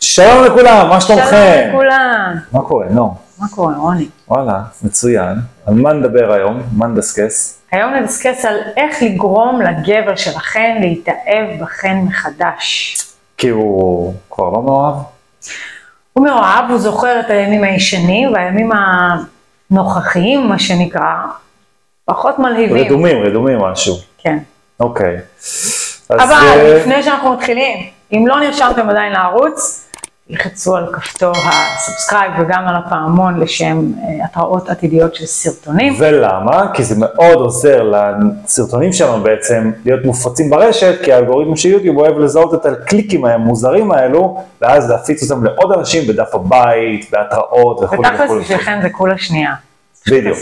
שלום לכולם, מה שלומכם? שלום לכולם. מה קורה? נו, מה קורה, רוני? וואלה, מצוין. על מה נדבר היום? מה נדסקס? היום נדסקס על איך לגרום לגבר שלכם להתאהב בכן מחדש. כי הוא כבר לא מאוהב? הוא מאוהב, הוא זוכר את הימים הישנים והימים הנוכחיים, מה שנקרא, פחות מלהיבים. רדומים, רדומים משהו. כן. אוקיי. אבל אה, לפני שאנחנו מתחילים, אם לא נרשמתם עדיין לערוץ, לחצו על כפתור ה subscribe וגם על הפעמון לשם אה, התראות עתידיות של סרטונים. ולמה? כי זה מאוד עוזר לסרטונים שלנו בעצם להיות מופצים ברשת, כי האלגוריתם של יוטיוב אוהב לזהות את הקליקים המוזרים האלו, ואז להפיץ אותם לעוד אנשים בדף הבית, בהתראות וכו' ותכלס וכו'. בשבילכם זה כולה שנייה. בדיוק.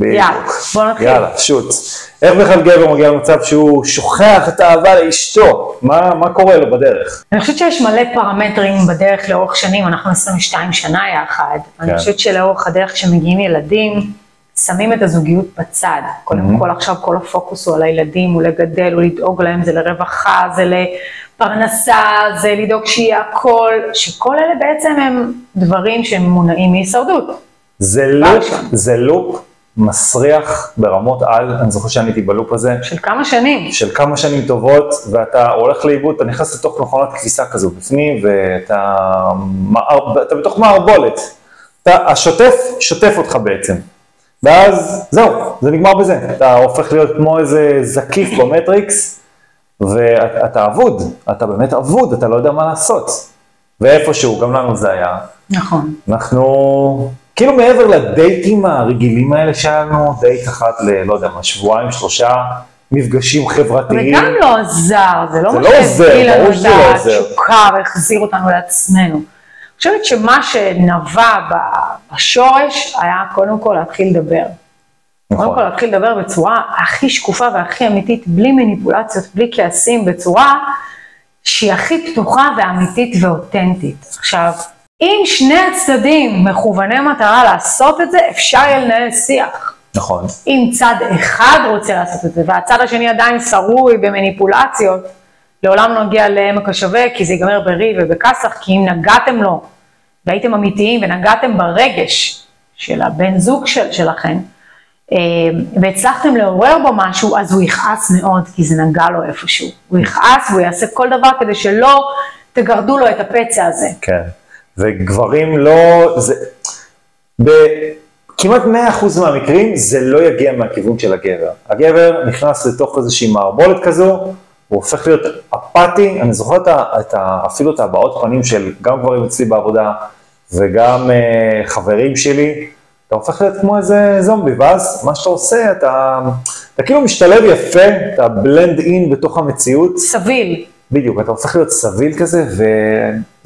יאללה. בוא נתחיל. יאללה, שוט. איך בכלל גבר מגיע למצב שהוא שוכח את האהבה לאשתו? מה, מה קורה לו בדרך? אני חושבת שיש מלא פרמטרים בדרך לאורך שנים, אנחנו 22 שנה יחד. אני כן. חושבת שלאורך הדרך כשמגיעים ילדים, שמים את הזוגיות בצד. קודם כל עכשיו כל הפוקוס הוא על הילדים, הוא לגדל, הוא לדאוג להם, זה לרווחה, זה לפרנסה, זה לדאוג שיהיה הכל, שכל אלה בעצם הם דברים שהם מונעים מהישרדות. זה לופ. זה לופ מסריח ברמות על, אני זוכר שאני הייתי בלופ הזה, של כמה שנים. של כמה שנים טובות, ואתה הולך לאיבוד, אתה נכנס לתוך מכונת כביסה כזו בפנים, ואתה אתה בתוך מערבולת. אתה, השוטף שוטף אותך בעצם. ואז זהו, זה נגמר בזה. אתה הופך להיות כמו איזה זקיף במטריקס, ואתה אבוד, אתה באמת אבוד, אתה לא יודע מה לעשות. ואיפשהו, גם לנו זה היה, נכון. אנחנו, כאילו מעבר לדייטים הרגילים האלה שלנו, דייט אחת ל, לא יודע מה, שבועיים, שלושה, מפגשים חברתיים. וגם לא עזר, זה לא זה מה לא שהביא לנו את לא. התשוקה והחזיר אותנו לעצמנו. אני חושבת שמה שנבע בשורש היה קודם כל להתחיל לדבר. קודם כל נכון. להתחיל לדבר בצורה הכי שקופה והכי אמיתית, בלי מניפולציות, בלי כעסים, בצורה שהיא הכי פתוחה ואמיתית ואותנטית. עכשיו, אם שני הצדדים מכווני מטרה לעשות את זה, אפשר יהיה לנהל שיח. נכון. אם צד אחד רוצה לעשות את זה, והצד השני עדיין שרוי במניפולציות, לעולם לא נגיע לעמק השווה, כי זה ייגמר בריב ובכסח, כי אם נגעתם לו, והייתם אמיתיים ונגעתם ברגש של הבן זוג של, שלכם, אה, והצלחתם לעורר בו משהו, אז הוא יכעס מאוד, כי זה נגע לו איפשהו. הוא יכעס והוא יעשה כל דבר כדי שלא תגרדו לו את הפצע הזה. כן. וגברים לא, זה, בכמעט 100% מהמקרים זה לא יגיע מהכיוון של הגבר. הגבר נכנס לתוך איזושהי מערבולת כזו, הוא הופך להיות אפאתי, אני זוכר את ה, את ה, אפילו את הבעות פנים של גם גברים אצלי בעבודה וגם uh, חברים שלי, אתה הופך להיות כמו איזה זומבי, ואז מה שאתה עושה, אתה, אתה כאילו משתלב יפה, אתה בלנד אין בתוך המציאות, סביל. בדיוק, אתה הופך להיות סביל כזה,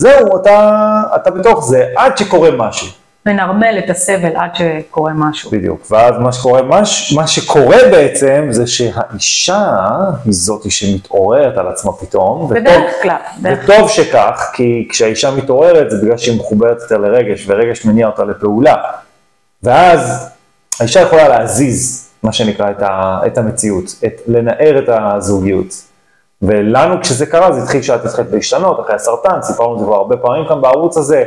וזהו, אתה, אתה בתוך זה, עד שקורה משהו. מנרמל את הסבל עד שקורה משהו. בדיוק, ואז מה שקורה, מה, ש- מה שקורה בעצם, זה שהאישה היא זאתי שמתעוררת על עצמה פתאום, בדרך כלל. וטוב שכך, כי כשהאישה מתעוררת זה בגלל שהיא מחוברת יותר לרגש, ורגש מניע אותה לפעולה. ואז האישה יכולה להזיז, מה שנקרא, את, ה, את המציאות, את, לנער את הזוגיות. ולנו כשזה קרה, זה התחיל שאת התחלת להשתנות, אחרי הסרטן, סיפרנו את זה כבר הרבה פעמים כאן בערוץ הזה,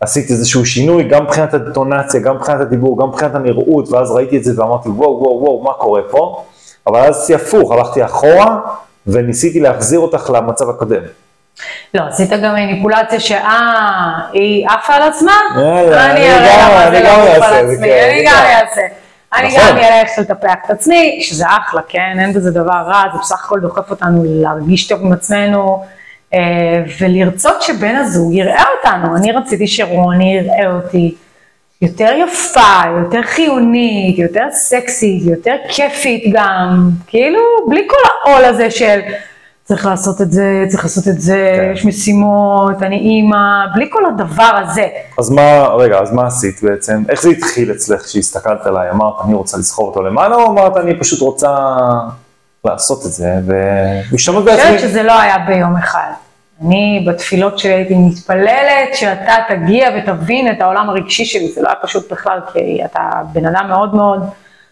עשיתי איזשהו שינוי, גם מבחינת הטונציה, גם מבחינת הדיבור, גם מבחינת הנראות, ואז ראיתי את זה ואמרתי, וואו, וואו, וואו, מה קורה פה? אבל אז עשיתי הפוך, הלכתי אחורה, וניסיתי להחזיר אותך למצב הקודם. לא, עשית גם מניפולציה שאה, היא עפה על עצמה? אני גם- לעוף אעשה כן, אני גם גם. אעשה. אני נכון. גם אלך לטפח את עצמי, שזה אחלה, כן? אין בזה דבר רע, זה בסך הכל דוחף אותנו להרגיש טוב עם עצמנו, אה, ולרצות שבן הזוג יראה אותנו. אני רציתי שרוני יראה אותי יותר יפה, יותר חיונית, יותר סקסית, יותר כיפית גם, כאילו, בלי כל העול הזה של צריך לעשות את זה, צריך לעשות את זה, כן. יש משימות, אני אימא, בלי כל הדבר הזה. אז מה, רגע, אז מה עשית בעצם? איך זה התחיל אצלך כשהסתכלת עליי? אמרת, אני רוצה לסחוב אותו למעלה, או אמרת, אני פשוט רוצה לעשות את זה אני בעצמי? חושבת שזה לא היה ביום אחד. אני בתפילות שלי הייתי מתפללת שאתה תגיע ותבין את העולם הרגשי שלי, זה לא היה פשוט בכלל, כי אתה בן אדם מאוד מאוד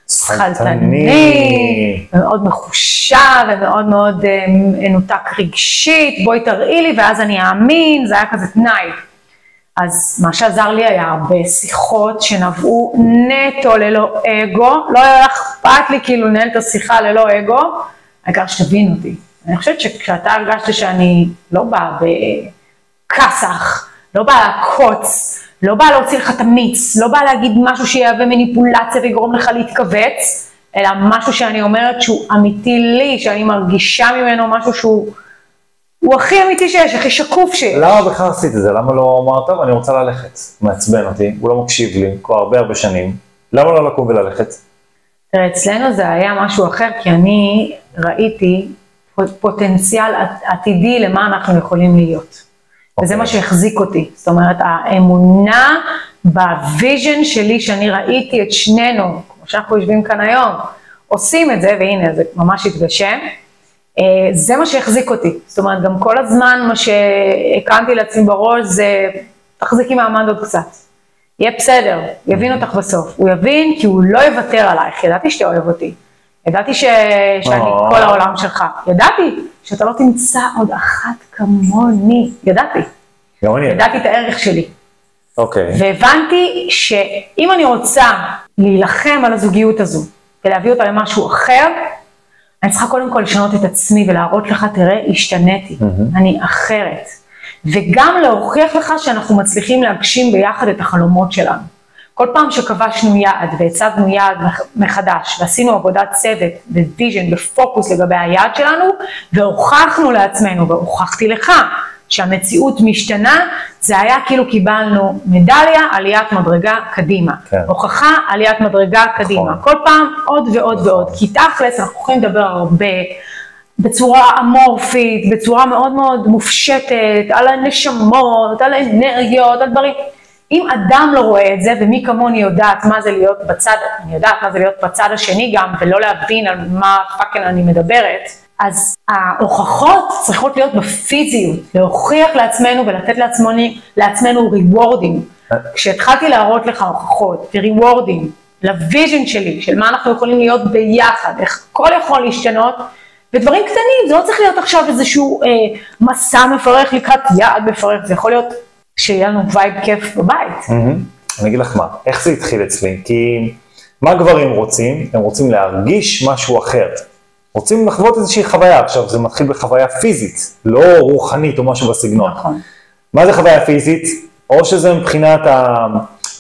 שכלתני, ומאוד מחושב ומאוד מאוד אה, מנותק רגשית, בואי תראי לי ואז אני אאמין, זה היה כזה תנאי. אז מה שעזר לי היה הרבה שיחות שנבעו נטו ללא אגו, לא היה אכפת לי כאילו לנהל את השיחה ללא אגו, העיקר שתבין אותי. אני חושבת שכשאתה הרגשת שאני לא באה בכסח, לא באה לעקוץ, לא באה להוציא לך את המיץ, לא באה להגיד משהו שיהווה מניפולציה ויגרום לך להתכווץ, אלא משהו שאני אומרת שהוא אמיתי לי, שאני מרגישה ממנו משהו שהוא הוא הכי אמיתי שיש, הכי שקוף שיש. למה בכלל עשית את זה? למה לא אמרת, טוב, אני רוצה ללכת? מעצבן אותי, הוא לא מקשיב לי כבר הרבה הרבה שנים. למה לא לקום וללכת? תראה, אצלנו זה היה משהו אחר, כי אני ראיתי פוטנציאל עתידי למה אנחנו יכולים להיות. וזה מה אוקיי. שהחזיק אותי. זאת אומרת, האמונה ב vision שלי, שאני ראיתי את שנינו, כמו שאנחנו יושבים כאן היום, עושים את זה, והנה, זה ממש התגשם. אה, זה מה שהחזיק אותי. זאת אומרת, גם כל הזמן מה שהקמתי לעצמי בראש זה, תחזיקי מעמד עוד קצת. יהיה בסדר, יבין אותך בסוף. הוא יבין כי הוא לא יוותר עלייך, ידעתי שאתה אוהב אותי. ידעתי ש... שאני כל העולם שלך. ידעתי שאתה לא תמצא עוד אחת כמוני. ידעתי. גם אני. ידעתי את הערך שלי. אוקיי. Okay. והבנתי שאם אני רוצה להילחם על הזוגיות הזו ולהביא אותה למשהו אחר, אני צריכה קודם כל לשנות את עצמי ולהראות לך, תראה, השתניתי, mm-hmm. אני אחרת. וגם להוכיח לך שאנחנו מצליחים להגשים ביחד את החלומות שלנו. כל פעם שכבשנו יעד והצבנו יעד מחדש ועשינו עבודת צוות vision ופוקוס לגבי היעד שלנו והוכחנו לעצמנו והוכחתי לך שהמציאות משתנה, זה היה כאילו קיבלנו מדליה, עליית מדרגה קדימה. כן. הוכחה, עליית מדרגה קדימה. נכון. כל פעם עוד ועוד נכון. ועוד. כי תכלס, אנחנו יכולים לדבר הרבה, בצורה אמורפית, בצורה מאוד מאוד מופשטת, על הנשמות, על האנרגיות, על דברים. אם אדם לא רואה את זה, ומי כמוני יודעת מה זה להיות בצד, אני יודעת מה זה להיות בצד השני גם, ולא להבין על מה פאקינג אני מדברת, אז ההוכחות צריכות להיות בפיזיות, להוכיח לעצמנו ולתת לעצמנו, לעצמנו ריוורדים. כשהתחלתי להראות לך הוכחות וריוורדים ל vision שלי, של מה אנחנו יכולים להיות ביחד, איך הכל יכול להשתנות, ודברים קטנים, זה לא צריך להיות עכשיו איזשהו אה, מסע מפרך לקראת יעד מפרך, זה יכול להיות שיהיה לנו vibe כיף בבית. Mm-hmm. אני אגיד לך מה, איך זה התחיל אצלי? כי מה גברים רוצים? הם רוצים להרגיש משהו אחר. רוצים לחוות איזושהי חוויה. עכשיו, זה מתחיל בחוויה פיזית, לא רוחנית או משהו בסגנון. נכון. מה זה חוויה פיזית? או שזה מבחינת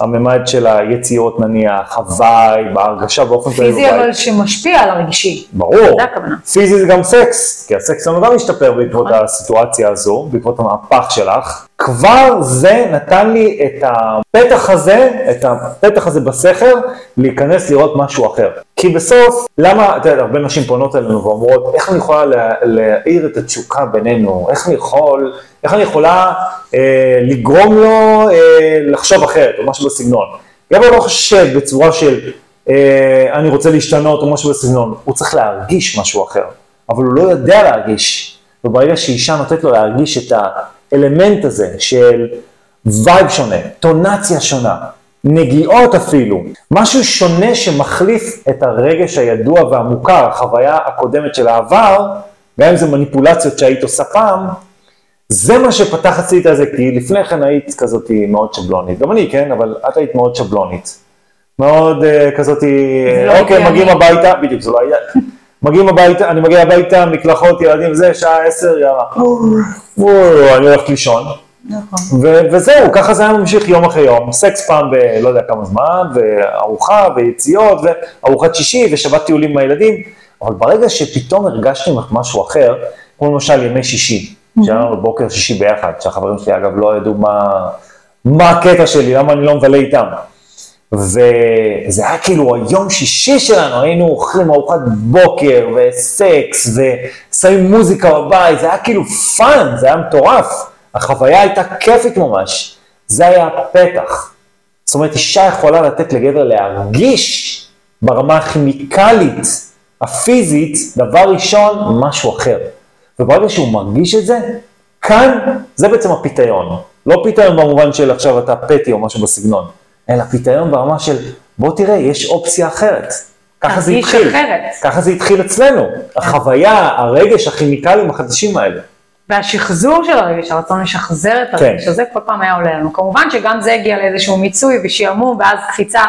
הממד של היציאות נניח, הוואי, בהרגשה באופן כללי. פיזי אבל שמשפיע על הרגשי. ברור. זה הכוונה. פיזי זה גם סקס, כי הסקס גם משתפר בעקבות נכון. הסיטואציה הזו, בעקבות המהפך שלך. כבר זה נתן לי את הפתח הזה, את הפתח הזה בסכר, להיכנס לראות משהו אחר. כי בסוף, למה, אתה יודע, הרבה נשים פונות אלינו ואומרות, איך אני יכולה להאיר את התשוקה בינינו, איך אני יכול, איך אני יכולה אה, לגרום לו אה, לחשוב אחרת, או משהו בסגנון. גבר לא חושב בצורה של, אה, אני רוצה להשתנות, או משהו בסגנון, הוא צריך להרגיש משהו אחר, אבל הוא לא יודע להרגיש, וברגע שאישה נותנת לו להרגיש את האלמנט הזה של וייב שונה, טונציה שונה, נגיעות אפילו, משהו שונה שמחליף את הרגש הידוע והמוכר, החוויה הקודמת של העבר, גם אם זה מניפולציות שהיית עושה פעם, זה מה שפתח אצלי את זה, כי לפני כן היית כזאת מאוד שבלונית, גם אני, כן, אבל את היית מאוד שבלונית. מאוד uh, כזאת, לא אוקיי, מגיעים הביתה, בדיוק, זה לא היה, מגיעים הביתה, אני מגיע הביתה, מקלחות, ילדים, זה, שעה עשר, יאללה, אני הולך לישון. נכון. וזהו, ככה זה היה ממשיך יום אחרי יום, סקס פעם בלא יודע כמה זמן, וארוחה, ויציאות, וארוחת שישי, ושבת טיולים עם הילדים, אבל ברגע שפתאום הרגשתי משהו אחר, כמו למשל ימי שישי, שהיה לנו בוקר שישי ביחד, שהחברים שלי אגב לא ידעו מה, מה הקטע שלי, למה אני לא מבלה איתם. וזה היה כאילו היום שישי שלנו, היינו אוכלים ארוחת בוקר וסקס ושמים מוזיקה בבית, זה היה כאילו fun, זה היה מטורף. החוויה הייתה כיפית ממש. זה היה הפתח. זאת אומרת, אישה יכולה לתת לגבר להרגיש ברמה הכימיקלית, הפיזית, דבר ראשון, משהו אחר. וברגע שהוא מרגיש את זה, כאן זה בעצם הפיתיון. לא פיתיון במובן של עכשיו אתה פטי או משהו בסגנון, אלא פיתיון ברמה של בוא תראה, יש אופציה אחרת. ככה זה התחיל. אחרת. ככה זה התחיל אצלנו. החוויה, הרגש, הכימיקלים החדשים האלה. והשחזור של הרגש, הרצון לשחזר את כן. הרגש הזה, כל פעם היה עולה לנו. כמובן שגם זה הגיע לאיזשהו מיצוי ושעמום, ואז קפיצה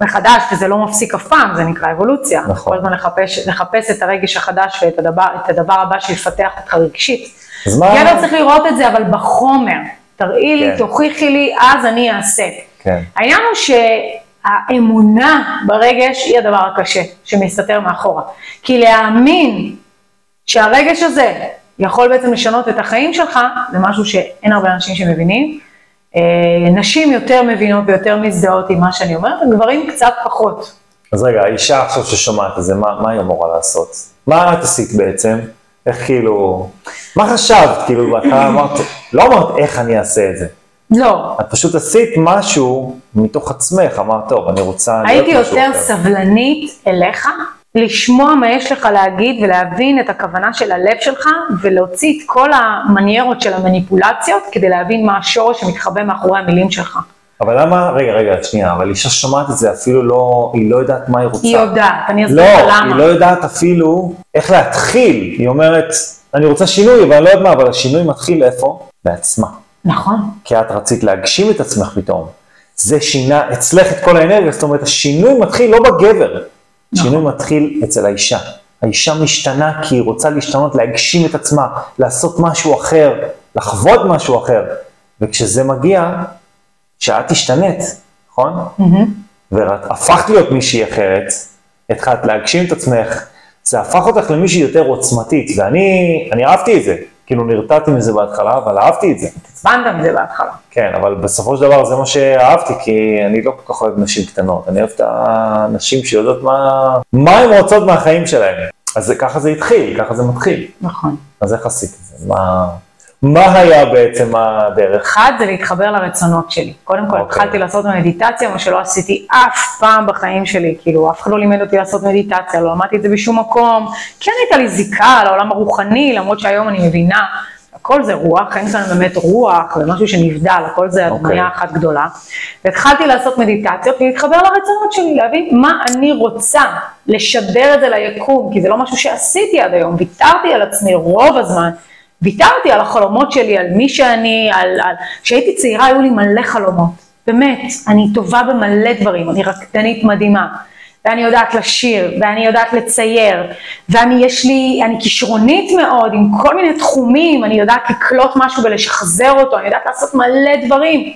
מחדש, וזה לא מפסיק אף פעם, זה נקרא אבולוציה. נכון. כל הזמן לחפש, לחפש את הרגש החדש ואת הדבר, הדבר הבא שיפתח אותך רגשית. אז מה... גבר צריך לראות את זה, אבל בחומר. תראי לי, כן. תוכיחי לי, אז אני אעשה. כן. העניין הוא שהאמונה ברגש היא הדבר הקשה שמסתתר מאחורה. כי להאמין שהרגש הזה יכול בעצם לשנות את החיים שלך, זה משהו שאין הרבה אנשים שמבינים. אה, נשים יותר מבינות ויותר מזדהות עם מה שאני אומרת, גברים קצת פחות. אז רגע, האישה עכשיו ששומעת את זה, מה, מה היא אמורה לעשות? מה את עשית בעצם? איך כאילו... מה חשבת? כאילו, בהתחלה אמרת, לא אמרת איך אני אעשה את זה. לא, את פשוט עשית משהו מתוך עצמך, אמרת, טוב, אני רוצה הייתי יותר אחר." סבלנית אליך, לשמוע מה יש לך להגיד ולהבין את הכוונה של הלב שלך ולהוציא את כל המניירות של המניפולציות כדי להבין מה השורש שמתחבא מאחורי המילים שלך. אבל למה, רגע, רגע, שנייה, אבל אישה שומעת את זה, אפילו לא, היא לא יודעת מה היא רוצה. היא יודעת, אני אסביר לא, לך היא למה. לא יודעת אפילו איך להתחיל. היא אומרת, אני רוצה שינוי, אבל אני לא יודעת מה, אבל השינוי מתחיל איפה? בעצמה. נכון, כי את רצית להגשים את עצמך פתאום. זה שינה אצלך את כל האנרגיה, זאת אומרת, השינוי מתחיל לא בגבר, השינוי מתחיל אצל האישה. האישה משתנה כי היא רוצה להשתנות, להגשים את עצמה, לעשות משהו אחר, לחוות משהו אחר. וכשזה מגיע, שאת השתנית, נכון? והפכת להיות מישהי אחרת, התחלת להגשים את עצמך, זה הפך אותך למישהי יותר עוצמתית, ואני אני אהבתי את זה. כאילו נרתעתי מזה בהתחלה, אבל אהבתי את זה. עצבנת מזה בהתחלה. כן, אבל בסופו של דבר זה מה שאהבתי, כי אני לא כל כך אוהב נשים קטנות. אני אוהב את הנשים שיודעות מה, מה הן רוצות מהחיים שלהן. אז ככה זה התחיל, ככה זה מתחיל. נכון. אז איך עשית את זה? מה, מה היה בעצם הדרך? אחד זה להתחבר לרצונות שלי. קודם כל, אוקיי. התחלתי לעשות מדיטציה, מה שלא עשיתי אף פעם בחיים שלי. כאילו, אף אחד לא לימד אותי לעשות מדיטציה, לא למדתי את זה בשום מקום. כן הייתה לי זיקה לעולם הרוחני, למרות שהיום אני מבינה, הכל זה רוח, אין כאן באמת רוח, ומשהו שנבדל, הכל זה אוקיי. הדמיה אחת גדולה. והתחלתי לעשות מדיטציות ולהתחבר לרצונות שלי, להבין מה אני רוצה, לשדר את זה ליקום, כי זה לא משהו שעשיתי עד היום, ויתרתי על עצמי רוב הזמן. ויתרתי על החלומות שלי, על מי שאני, על... כשהייתי צעירה היו לי מלא חלומות, באמת, אני טובה במלא דברים, אני רקדנית מדהימה, ואני יודעת לשיר, ואני יודעת לצייר, ואני יש לי, אני כישרונית מאוד עם כל מיני תחומים, אני יודעת לקלוט משהו ולשחזר אותו, אני יודעת לעשות מלא דברים.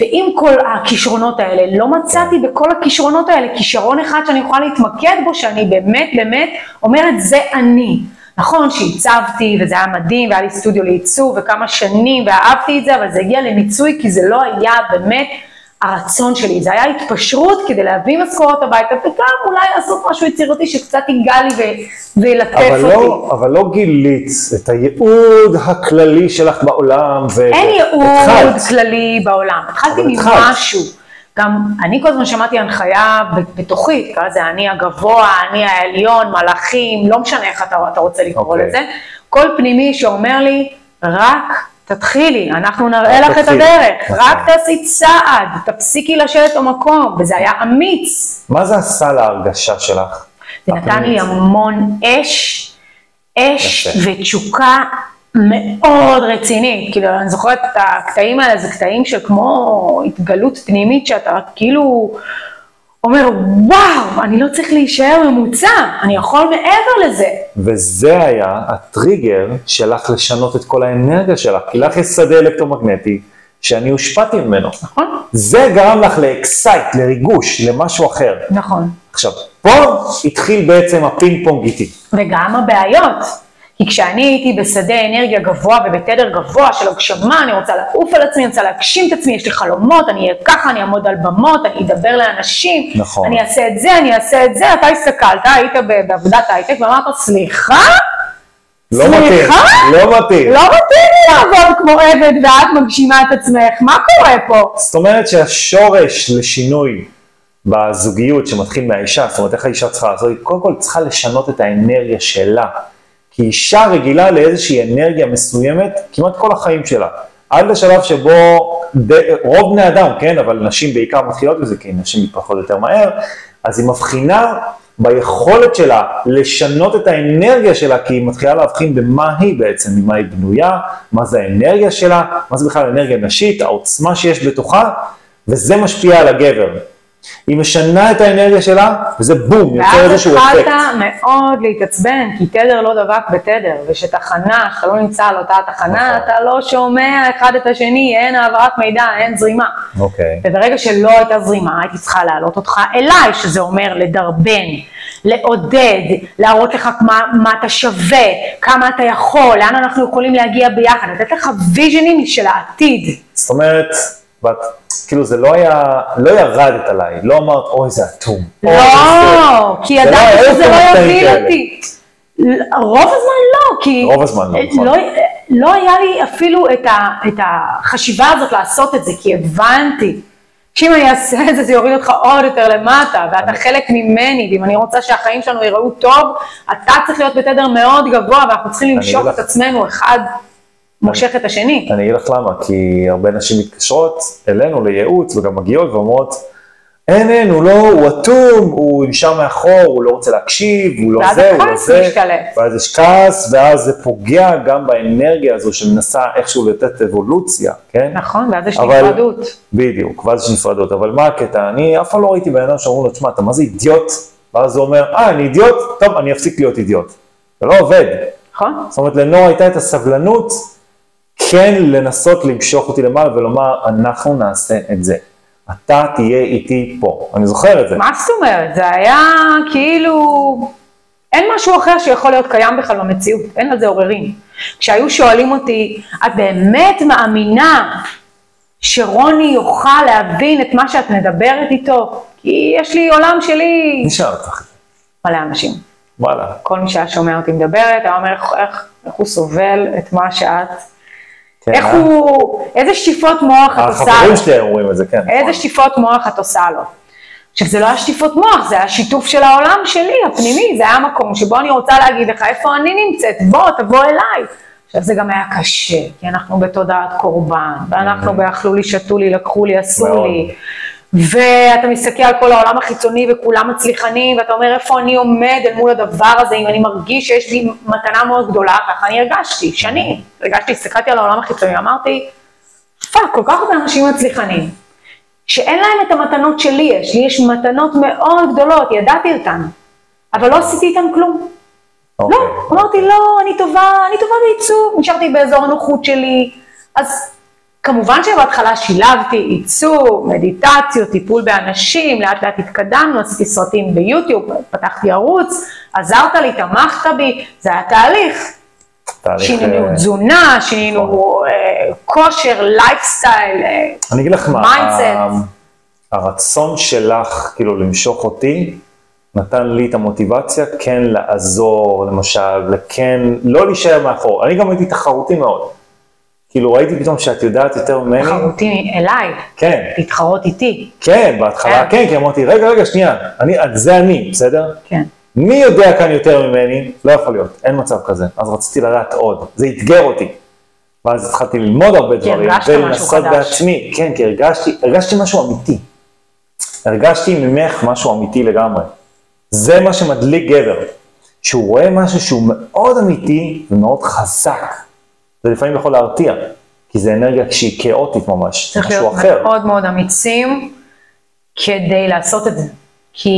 ועם כל הכישרונות האלה, לא מצאתי בכל הכישרונות האלה כישרון אחד שאני יכולה להתמקד בו, שאני באמת באמת אומרת, זה אני. נכון שהצבתי וזה היה מדהים והיה לי סטודיו לעיצוב וכמה שנים ואהבתי את זה, אבל זה הגיע למיצוי כי זה לא היה באמת הרצון שלי, זה היה התפשרות כדי להביא משכורת הביתה וגם אולי לעשות משהו יצירתי שקצת ייגע לי ו- וילטף אבל אותי. לא, אבל לא גילית את הייעוד הכללי שלך בעולם. ו- אין ייעוד. כללי בעולם, התחלתי. ממשהו. גם אני כל הזמן שמעתי הנחיה בתוכי, תקרא לזה אני הגבוה, אני העליון, מלאכים, לא משנה איך אתה, אתה רוצה לקרוא אוקיי. לזה. כל פנימי שאומר לי, רק תתחילי, אנחנו נראה לך את. הדרך, נכון. רק תעשי צעד, תפסיקי לשבת במקום, וזה היה אמיץ. מה זה עשה להרגשה שלך? זה נתן לי המון אש, אש. ותשוקה מאוד רצינית. כאילו, אני זוכרת את הקטעים האלה, זה קטעים של כמו התגלות פנימית, שאתה כאילו אומר, וואו, אני לא צריך להישאר ממוצע, אני יכול מעבר לזה. וזה היה הטריגר שלך לשנות את כל האנרגיה שלך, כי לך יש שדה אלקטרומגנטי שאני הושפעתי ממנו. נכון? זה גרם לך ל excite, לריגוש, למשהו אחר. נכון. עכשיו, פה התחיל בעצם הפינג פונג איתי. וגם הבעיות. כי כשאני הייתי בשדה אנרגיה גבוה ובתדר גבוה של הגשמה, אני רוצה לעוף על עצמי, אני רוצה להגשים את עצמי, יש לי חלומות, אני אהיה ככה, אני אעמוד על במות, אני אדבר לאנשים, נכון. אני אעשה את זה, אני אעשה את זה, אתה הסתכלת, היית בעבודת הייטק ואמרת, סליחה? לא מתאים, סליחה? לא מתאים. לא מתאים לעבוד כמו עבד ואת מגשימה את עצמך, מה קורה פה? זאת אומרת שהשורש לשינוי בזוגיות שמתחיל מהאישה, זאת אומרת איך האישה צריכה לעשות, היא קודם כל צריכה לשנות את האנרגיה שלה. כי אישה רגילה לאיזושהי אנרגיה מסוימת כמעט כל החיים שלה. עד לשלב שבו ד... רוב בני אדם, כן, אבל נשים בעיקר מתחילות בזה, כי נשים מתפתחות יותר מהר, אז היא מבחינה ביכולת שלה לשנות את האנרגיה שלה, כי היא מתחילה להבחין במה היא בעצם, ממה היא בנויה, מה זה האנרגיה שלה, מה זה בכלל אנרגיה נשית, העוצמה שיש בתוכה, וזה משפיע על הגבר. היא משנה את האנרגיה שלה, וזה בום, יוצר איזשהו אפקט. ואז התחלת מאוד להתעצבן, כי תדר לא דבק בתדר, ושתחנה, אתה לא נמצא על אותה תחנה, נכון. אתה לא שומע אחד את השני, אין העברת מידע, אין זרימה. אוקיי. וברגע שלא הייתה זרימה, הייתי צריכה להעלות אותך אליי, שזה אומר לדרבן, לעודד, להראות לך מה, מה אתה שווה, כמה אתה יכול, לאן אנחנו יכולים להגיע ביחד, לתת לך ויז'נים של העתיד. זאת אומרת, ואת, כאילו זה לא היה, לא ירדת עליי, לא אמרת, אוי זה אטום. לא, כי לא ידעתי שזה לא יוביל. אותי. רוב הזמן לא, כי... רוב הזמן לא, נכון. לא, לא היה לי אפילו את, ה, את החשיבה הזאת לעשות את זה, כי הבנתי שאם אני אעשה את זה, זה יוריד אותך עוד יותר למטה, ואתה חלק ממני, ואם אני רוצה שהחיים שלנו ייראו טוב, אתה צריך להיות בתדר מאוד גבוה, ואנחנו צריכים למשוך את עצמנו, אחד מושך את השני. אני אגיד לך למה, כי הרבה נשים מתקשרות אלינו לייעוץ וגם מגיעות ואומרות, אין, אין, הוא לא, הוא אטום, הוא נשאר מאחור, הוא לא רוצה להקשיב, הוא לא זה, הוא לא זה, משתלט. ואז יש כעס, ואז זה פוגע גם באנרגיה הזו שמנסה איכשהו לתת אבולוציה, כן? נכון, ואז יש אבל- נפרדות. בדיוק, ואז יש נפרדות, אבל מה הקטע? אני אף פעם לא ראיתי בן אדם שאומרים לו, תשמע, אתה מה זה אידיוט? ואז הוא אומר, אה, אני אידיוט? טוב, אני אפסיק להיות אידיוט. זה לא עובד. נכון? זאת אומרת, לנור הייתה את הסבלנות כן לנסות למשוך אותי למעלה ולומר, אנחנו נעשה את זה. אתה תהיה איתי פה. אני זוכר את זה. מה זאת אומרת? זה היה כאילו... אין משהו אחר שיכול להיות קיים בכלל במציאות, אין על זה עוררין. כשהיו שואלים אותי, את באמת מאמינה שרוני יוכל להבין את מה שאת מדברת איתו? כי יש לי עולם שלי, נשאל אותך. מלא אנשים. וואלה. כל מי שהיה שומע אותי מדברת, היה אומר איך, איך, איך הוא סובל את מה שאת, כן, איך אה? הוא, איזה שטיפות מוח את עושה לו. החברים שלי אומרים את זה, כן. איזה שטיפות מוח את עושה לו. עכשיו זה לא היה שטיפות מוח, זה היה שיתוף של העולם שלי, הפנימי, זה היה מקום שבו אני רוצה להגיד לך איפה אני נמצאת, בוא, תבוא אליי. עכשיו זה גם היה קשה, כי אנחנו בתודעת קורבן, ואנחנו באכלו לי, שתו לי, לקחו לי, עשו מאוד. לי. ואתה מסתכל על כל העולם החיצוני וכולם מצליחנים, ואתה אומר איפה אני עומד אל מול הדבר הזה, אם אני מרגיש שיש לי מתנה מאוד גדולה, ככה אני הרגשתי, שנים. הרגשתי, הסתכלתי על העולם החיצוני, אמרתי, fuck, כל כך הרבה אנשים מצליחנים, שאין להם את המתנות שלי יש, לי יש מתנות מאוד גדולות, ידעתי אותן, אבל לא עשיתי איתן כלום. אוקיי. לא, אמרתי, לא, אני טובה, אני טובה בעיצוב, נשארתי באזור הנוחות שלי. אז כמובן שבהתחלה שילבתי עיצוב, מדיטציות, טיפול באנשים, לאט לאט התקדמנו, עשיתי סרטים ביוטיוב, פתחתי ערוץ, עזרת לי, תמכת בי, זה היה תהליך. תהליך, שינינו אה, תזונה, שינינו אה, כושר, לייפסטייל, אה, אני אגיד לך מה, mindset. הרצון שלך, כאילו, למשוך אותי, נתן לי את המוטיבציה כן לעזור, למשל, וכן, לא להישאר מאחור. אני גם הייתי תחרותי מאוד. כאילו, ראיתי פתאום שאת יודעת יותר ממני. תחרותי אליי, כן, להתחרות איתי, כן, בהתחלה כן. כן, כי אמרתי, רגע, רגע, שנייה, אני, זה אני, בסדר? כן. מי יודע כאן יותר ממני? לא יכול להיות, אין מצב כזה. אז רציתי לדעת עוד, זה אתגר אותי. ואז התחלתי ללמוד הרבה דברים, הרגשת משהו ולנסות. בעצמי. כן, כי הרגשתי, הרגשתי משהו אמיתי. הרגשתי ממך משהו אמיתי לגמרי. זה מה שמדליק גבר, שהוא רואה משהו שהוא מאוד אמיתי ומאוד חזק. זה לפעמים יכול להרתיע, כי זה אנרגיה שהיא כאוטית ממש, צריך משהו להיות אחר. מאוד מאוד אמיצים כדי לעשות את זה. כי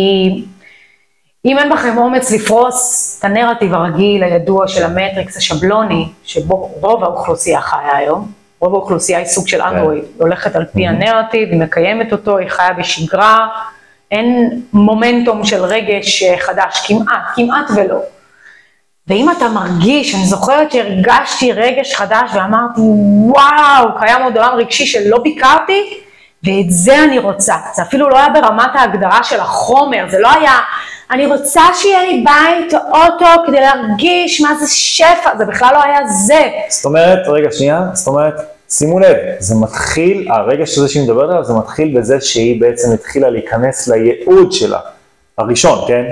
אם אין בכם אומץ לפרוס את הנרטיב הרגיל, הידוע של המטריקס השבלוני, שבו רוב האוכלוסייה חיה היום, רוב האוכלוסייה היא סוג של אנדרואיד, היא הולכת על פי הנרטיב, היא מקיימת אותו, היא חיה בשגרה, אין מומנטום של רגש אה, חדש, כמעט, כמעט ולא. ואם אתה מרגיש, אני זוכרת שהרגשתי רגש חדש ואמרתי, וואו, קיים עוד עולם רגשי שלא ביקרתי, ואת זה אני רוצה. זה אפילו לא היה ברמת ההגדרה של החומר, זה לא היה, אני רוצה שיהיה לי בית או אוטו כדי להרגיש מה זה שפע, זה בכלל לא היה זה. זאת אומרת, רגע, שנייה, זאת אומרת, שימו לב, זה מתחיל, הרגש הזה שהיא מדברת עליו, זה מתחיל בזה שהיא בעצם התחילה להיכנס לייעוד שלה, הראשון, כן?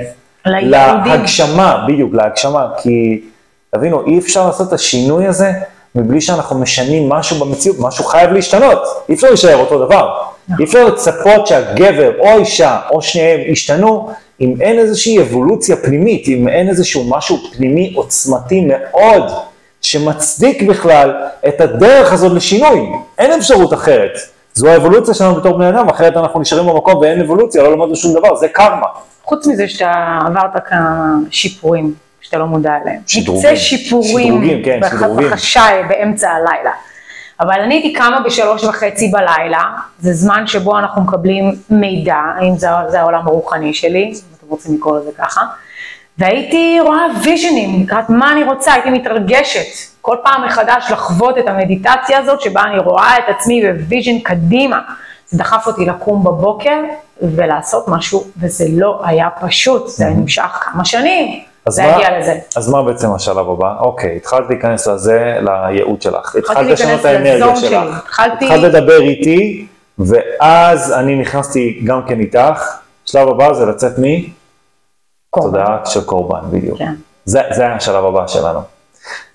להגשמה, בדיוק, להגשמה, כי תבינו, אי אפשר לעשות את השינוי הזה מבלי שאנחנו משנים משהו במציאות, משהו חייב להשתנות, אי אפשר להישאר אותו דבר. אי אפשר לצפות שהגבר או האישה או שניהם ישתנו אם אין איזושהי אבולוציה פנימית, אם אין איזשהו משהו פנימי עוצמתי מאוד, שמצדיק בכלל את הדרך הזאת לשינוי, אין אפשרות אחרת. זו האבולוציה שלנו בתור בני אדם, אחרת אנחנו נשארים במקום ואין אבולוציה, לא למדנו שום דבר, זה קרמה. חוץ מזה שאתה עברת כמה שיפורים שאתה לא מודע אליהם. שדרוגים. מקצה שיפורים, שדרוגים, כן, בח- שדרוגים. בחשאי באמצע הלילה. אבל אני הייתי קמה בשלוש וחצי בלילה, זה זמן שבו אנחנו מקבלים מידע, האם זה, זה העולם הרוחני שלי, אם אתם רוצים לקרוא לזה ככה, והייתי רואה ויז'נים לקראת מה אני רוצה, הייתי מתרגשת כל פעם מחדש לחוות את המדיטציה הזאת, שבה אני רואה את עצמי ב vision קדימה. זה דחף אותי לקום בבוקר ולעשות משהו, וזה לא היה פשוט, זה נמשך כמה שנים, אז זה מה- הגיע לזה. אז מה בעצם השלב הבא? אוקיי, התחלת להיכנס לזה, לייעוד שלך. התחלת לשנות את האנרגיה שלך. שלי. התחלתי- התחלת לדבר איתי, ואז אני נכנסתי גם כן איתך. שלב הבא זה לצאת מתודעה של קורבן, בדיוק. כן. זה, זה השלב הבא שלנו.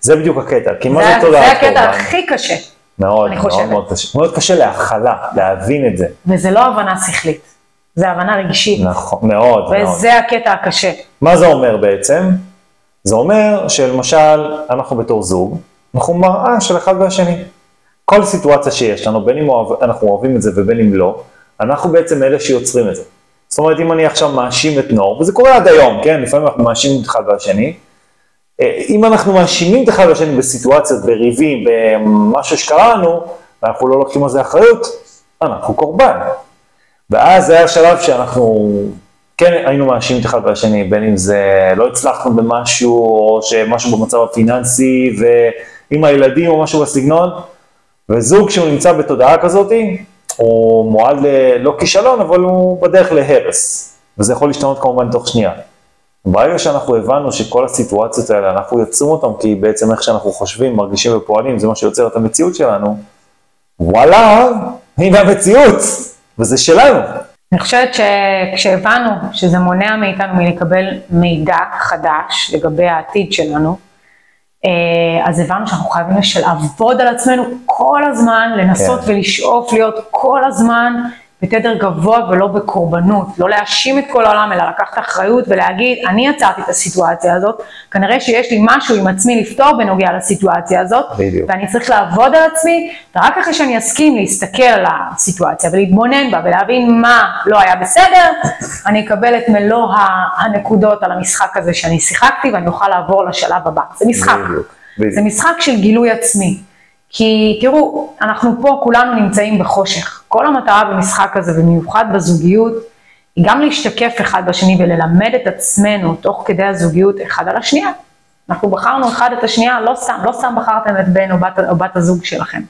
זה בדיוק הקטע, כי מה זה, זה תודעת זה קורבן? הקטע הכי קשה, מאוד, מאוד. מאוד קשה. מאוד קשה להכלה, להבין את זה. וזה לא הבנה שכלית, זה הבנה רגשית, נכון, מאוד, מאוד. וזה הקטע הקשה. מה זה אומר בעצם? זה אומר שלמשל, אנחנו בתור זוג, אנחנו מראה של אחד והשני. כל סיטואציה שיש לנו, בין אם אוהב, אנחנו אוהבים את זה ובין אם לא, אנחנו בעצם אלה שיוצרים את זה. זאת אומרת, אם אני עכשיו מאשים את נור, וזה קורה עד היום, כן? לפעמים אנחנו מאשימים את אחד והשני. אה, אם אנחנו מאשימים את אחד והשני בסיטואציות, בריבים, במשהו שקרה לנו, ואנחנו לא לוקחים על זה אחריות, אנחנו קורבן. ואז זה היה שלב שאנחנו כן היינו מאשימים את אחד והשני, בין אם זה לא הצלחנו במשהו, או שמשהו במצב הפיננסי, ועם הילדים או משהו בסגנון, וזוג שהוא נמצא בתודעה כזאת, הוא מועד ל... לא כישלון, אבל הוא בדרך להרס, וזה יכול להשתנות כמובן תוך שנייה. ברגע שאנחנו הבנו שכל הסיטואציות האלה, אנחנו יוצרים אותן, כי בעצם איך שאנחנו חושבים, מרגישים ופועלים, זה מה שיוצר את המציאות שלנו, וואלה, הנה המציאות, וזה שלנו. אני חושבת שכשהבנו שזה מונע מאיתנו מלקבל מידע חדש לגבי העתיד שלנו, אז הבנו שאנחנו חייבים לעבוד על עצמנו כל הזמן, לנסות כן. ולשאוף להיות כל הזמן בתדר גבוה ולא בקורבנות, לא להאשים את כל העולם, אלא לקחת אחריות ולהגיד, אני יצרתי את הסיטואציה הזאת, כנראה שיש לי משהו עם עצמי לפתור בנוגע לסיטואציה הזאת, בדיוק. ואני צריך לעבוד על עצמי, ורק אחרי שאני אסכים להסתכל על הסיטואציה ולהתבונן בה ולהבין מה לא היה בסדר, אני אקבל את מלוא הנקודות על המשחק הזה שאני שיחקתי ואני אוכל לעבור לשלב הבא. זה משחק. בדיוק, זה בדיוק. משחק של גילוי עצמי. כי תראו, אנחנו פה כולנו נמצאים בחושך. כל המטרה במשחק הזה, במיוחד בזוגיות, היא גם להשתקף אחד בשני וללמד את עצמנו תוך כדי הזוגיות אחד על השנייה. אנחנו בחרנו אחד את השנייה, לא סתם, לא סתם בחרתם את בן או בת, או בת הזוג שלכם.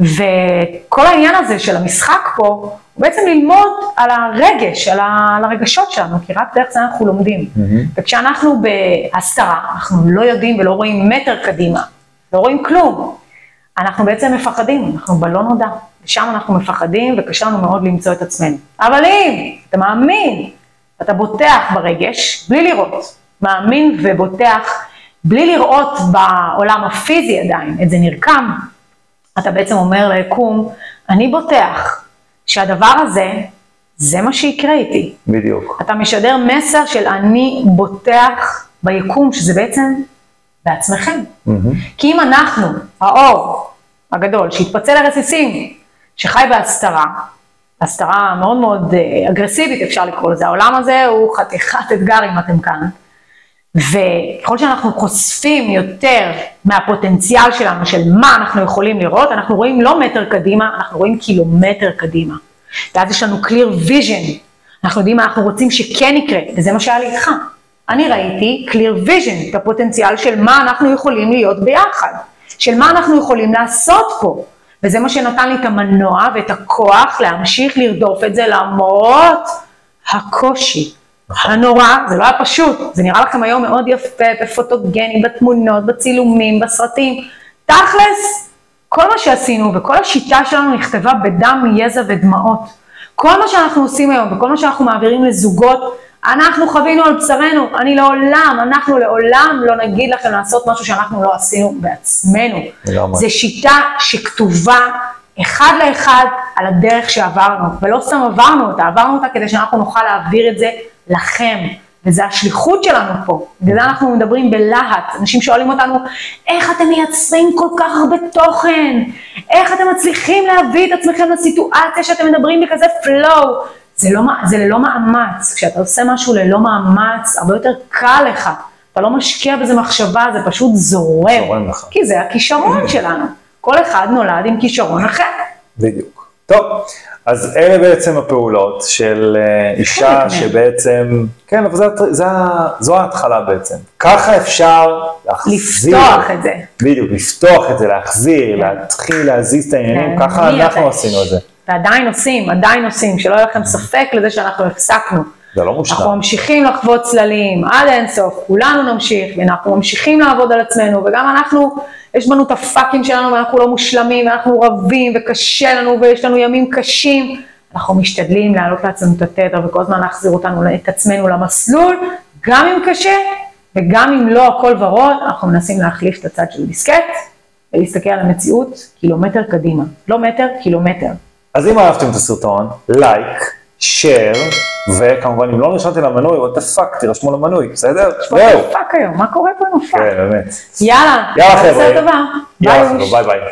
וכל העניין הזה של המשחק פה, הוא בעצם ללמוד על הרגש, על, ה, על הרגשות שלנו, כי רק דרך זה אנחנו לומדים. וכשאנחנו בהסתרה, אנחנו לא יודעים ולא רואים מטר קדימה, לא רואים כלום, אנחנו בעצם מפחדים, אנחנו בלא נודע, ושם אנחנו מפחדים וקשה לנו מאוד למצוא את עצמנו. אבל אם אתה מאמין, אתה בוטח ברגש, בלי לראות, מאמין ובוטח, בלי לראות בעולם הפיזי עדיין, את זה נרקם, אתה בעצם אומר ליקום, אני בוטח שהדבר הזה, זה מה שיקרה איתי. בדיוק. אתה משדר מסר של אני בוטח ביקום, שזה בעצם בעצמכם. כי אם אנחנו, האור הגדול, שהתפצל לרסיסים, שחי בהסתרה, הסתרה מאוד מאוד אה, אגרסיבית אפשר לקרוא לזה, העולם הזה הוא חתיכת אתגר אם אתם כאן, וככל שאנחנו חושפים יותר מהפוטנציאל שלנו, של מה אנחנו יכולים לראות, אנחנו רואים לא מטר קדימה, אנחנו רואים קילומטר קדימה. ואז יש לנו clear vision, אנחנו יודעים מה אנחנו רוצים שכן יקרה, וזה מה שהיה לי איתך. אני ראיתי clear vision, את הפוטנציאל של מה אנחנו יכולים להיות ביחד, של מה אנחנו יכולים לעשות פה. וזה מה שנתן לי את המנוע ואת הכוח להמשיך לרדוף את זה למרות הקושי. הנורא, זה לא היה פשוט, זה נראה לכם היום מאוד יפה, בפוטוגני, בתמונות, בצילומים, בסרטים. תכלס, כל מה שעשינו וכל השיטה שלנו נכתבה בדם, יזע ודמעות. כל מה שאנחנו עושים היום וכל מה שאנחנו מעבירים לזוגות, אנחנו חווינו על בשרנו, אני לעולם, אנחנו לעולם לא נגיד לכם לעשות משהו שאנחנו לא עשינו בעצמנו. לגמרי. זה שיטה שכתובה אחד לאחד על הדרך שעברנו, ולא סתם עברנו אותה, עברנו אותה כדי שאנחנו נוכל להעביר את זה לכם, וזו השליחות שלנו פה, בגלל זה אנחנו מדברים בלהט, אנשים שואלים אותנו, איך אתם מייצרים כל כך הרבה תוכן? איך אתם מצליחים להביא את עצמכם לסיטואציה שאתם מדברים בכזה flow? זה, לא, זה ללא מאמץ, כשאתה עושה משהו ללא מאמץ, הרבה יותר קל לך, אתה לא משקיע בזה מחשבה, זה פשוט זורם, זורם לך. כי זה הכישרון שלנו, כל אחד נולד עם כישרון אחר. בדיוק. טוב, אז אלה בעצם הפעולות של אה, אישה. שבעצם, כן, אבל זה, זה, זו ההתחלה בעצם. ככה אפשר להחזיר. לפתוח את זה. בדיוק, לפתוח את זה, להחזיר, להתחיל להזיז את העניינים, ככה להניע את אנחנו. עשינו את זה. ועדיין עושים, עדיין עושים, שלא יהיה לכם ספק לזה שאנחנו הפסקנו. זה לא אנחנו מושלם. ממשיכים לחוות צללים עד אינסוף, כולנו נמשיך, ואנחנו ממשיכים לעבוד על עצמנו, וגם אנחנו, יש בנו את הפאקים שלנו, ואנחנו לא מושלמים, ואנחנו רבים, וקשה לנו, ויש לנו ימים קשים. אנחנו משתדלים להעלות לעצמנו את התדר, וכל הזמן להחזיר אותנו, את עצמנו למסלול, גם אם קשה, וגם אם לא הכל ורוד, אנחנו מנסים להחליף את הצד של דיסקט, ולהסתכל על המציאות קילומטר קדימה. לא מטר, קילומטר. אז אם אהבתם את הסרטון, לייק, share, וכמובן אם לא נרשמתם למנוי, what the fuck, תירשמו למנוי, בסדר? פה fuck היום, מה קורה פה עם ה fuck? כן, באמת. יאללה, יאללה, חבר'ה. יאללה, חבר'ה, ביי ביי.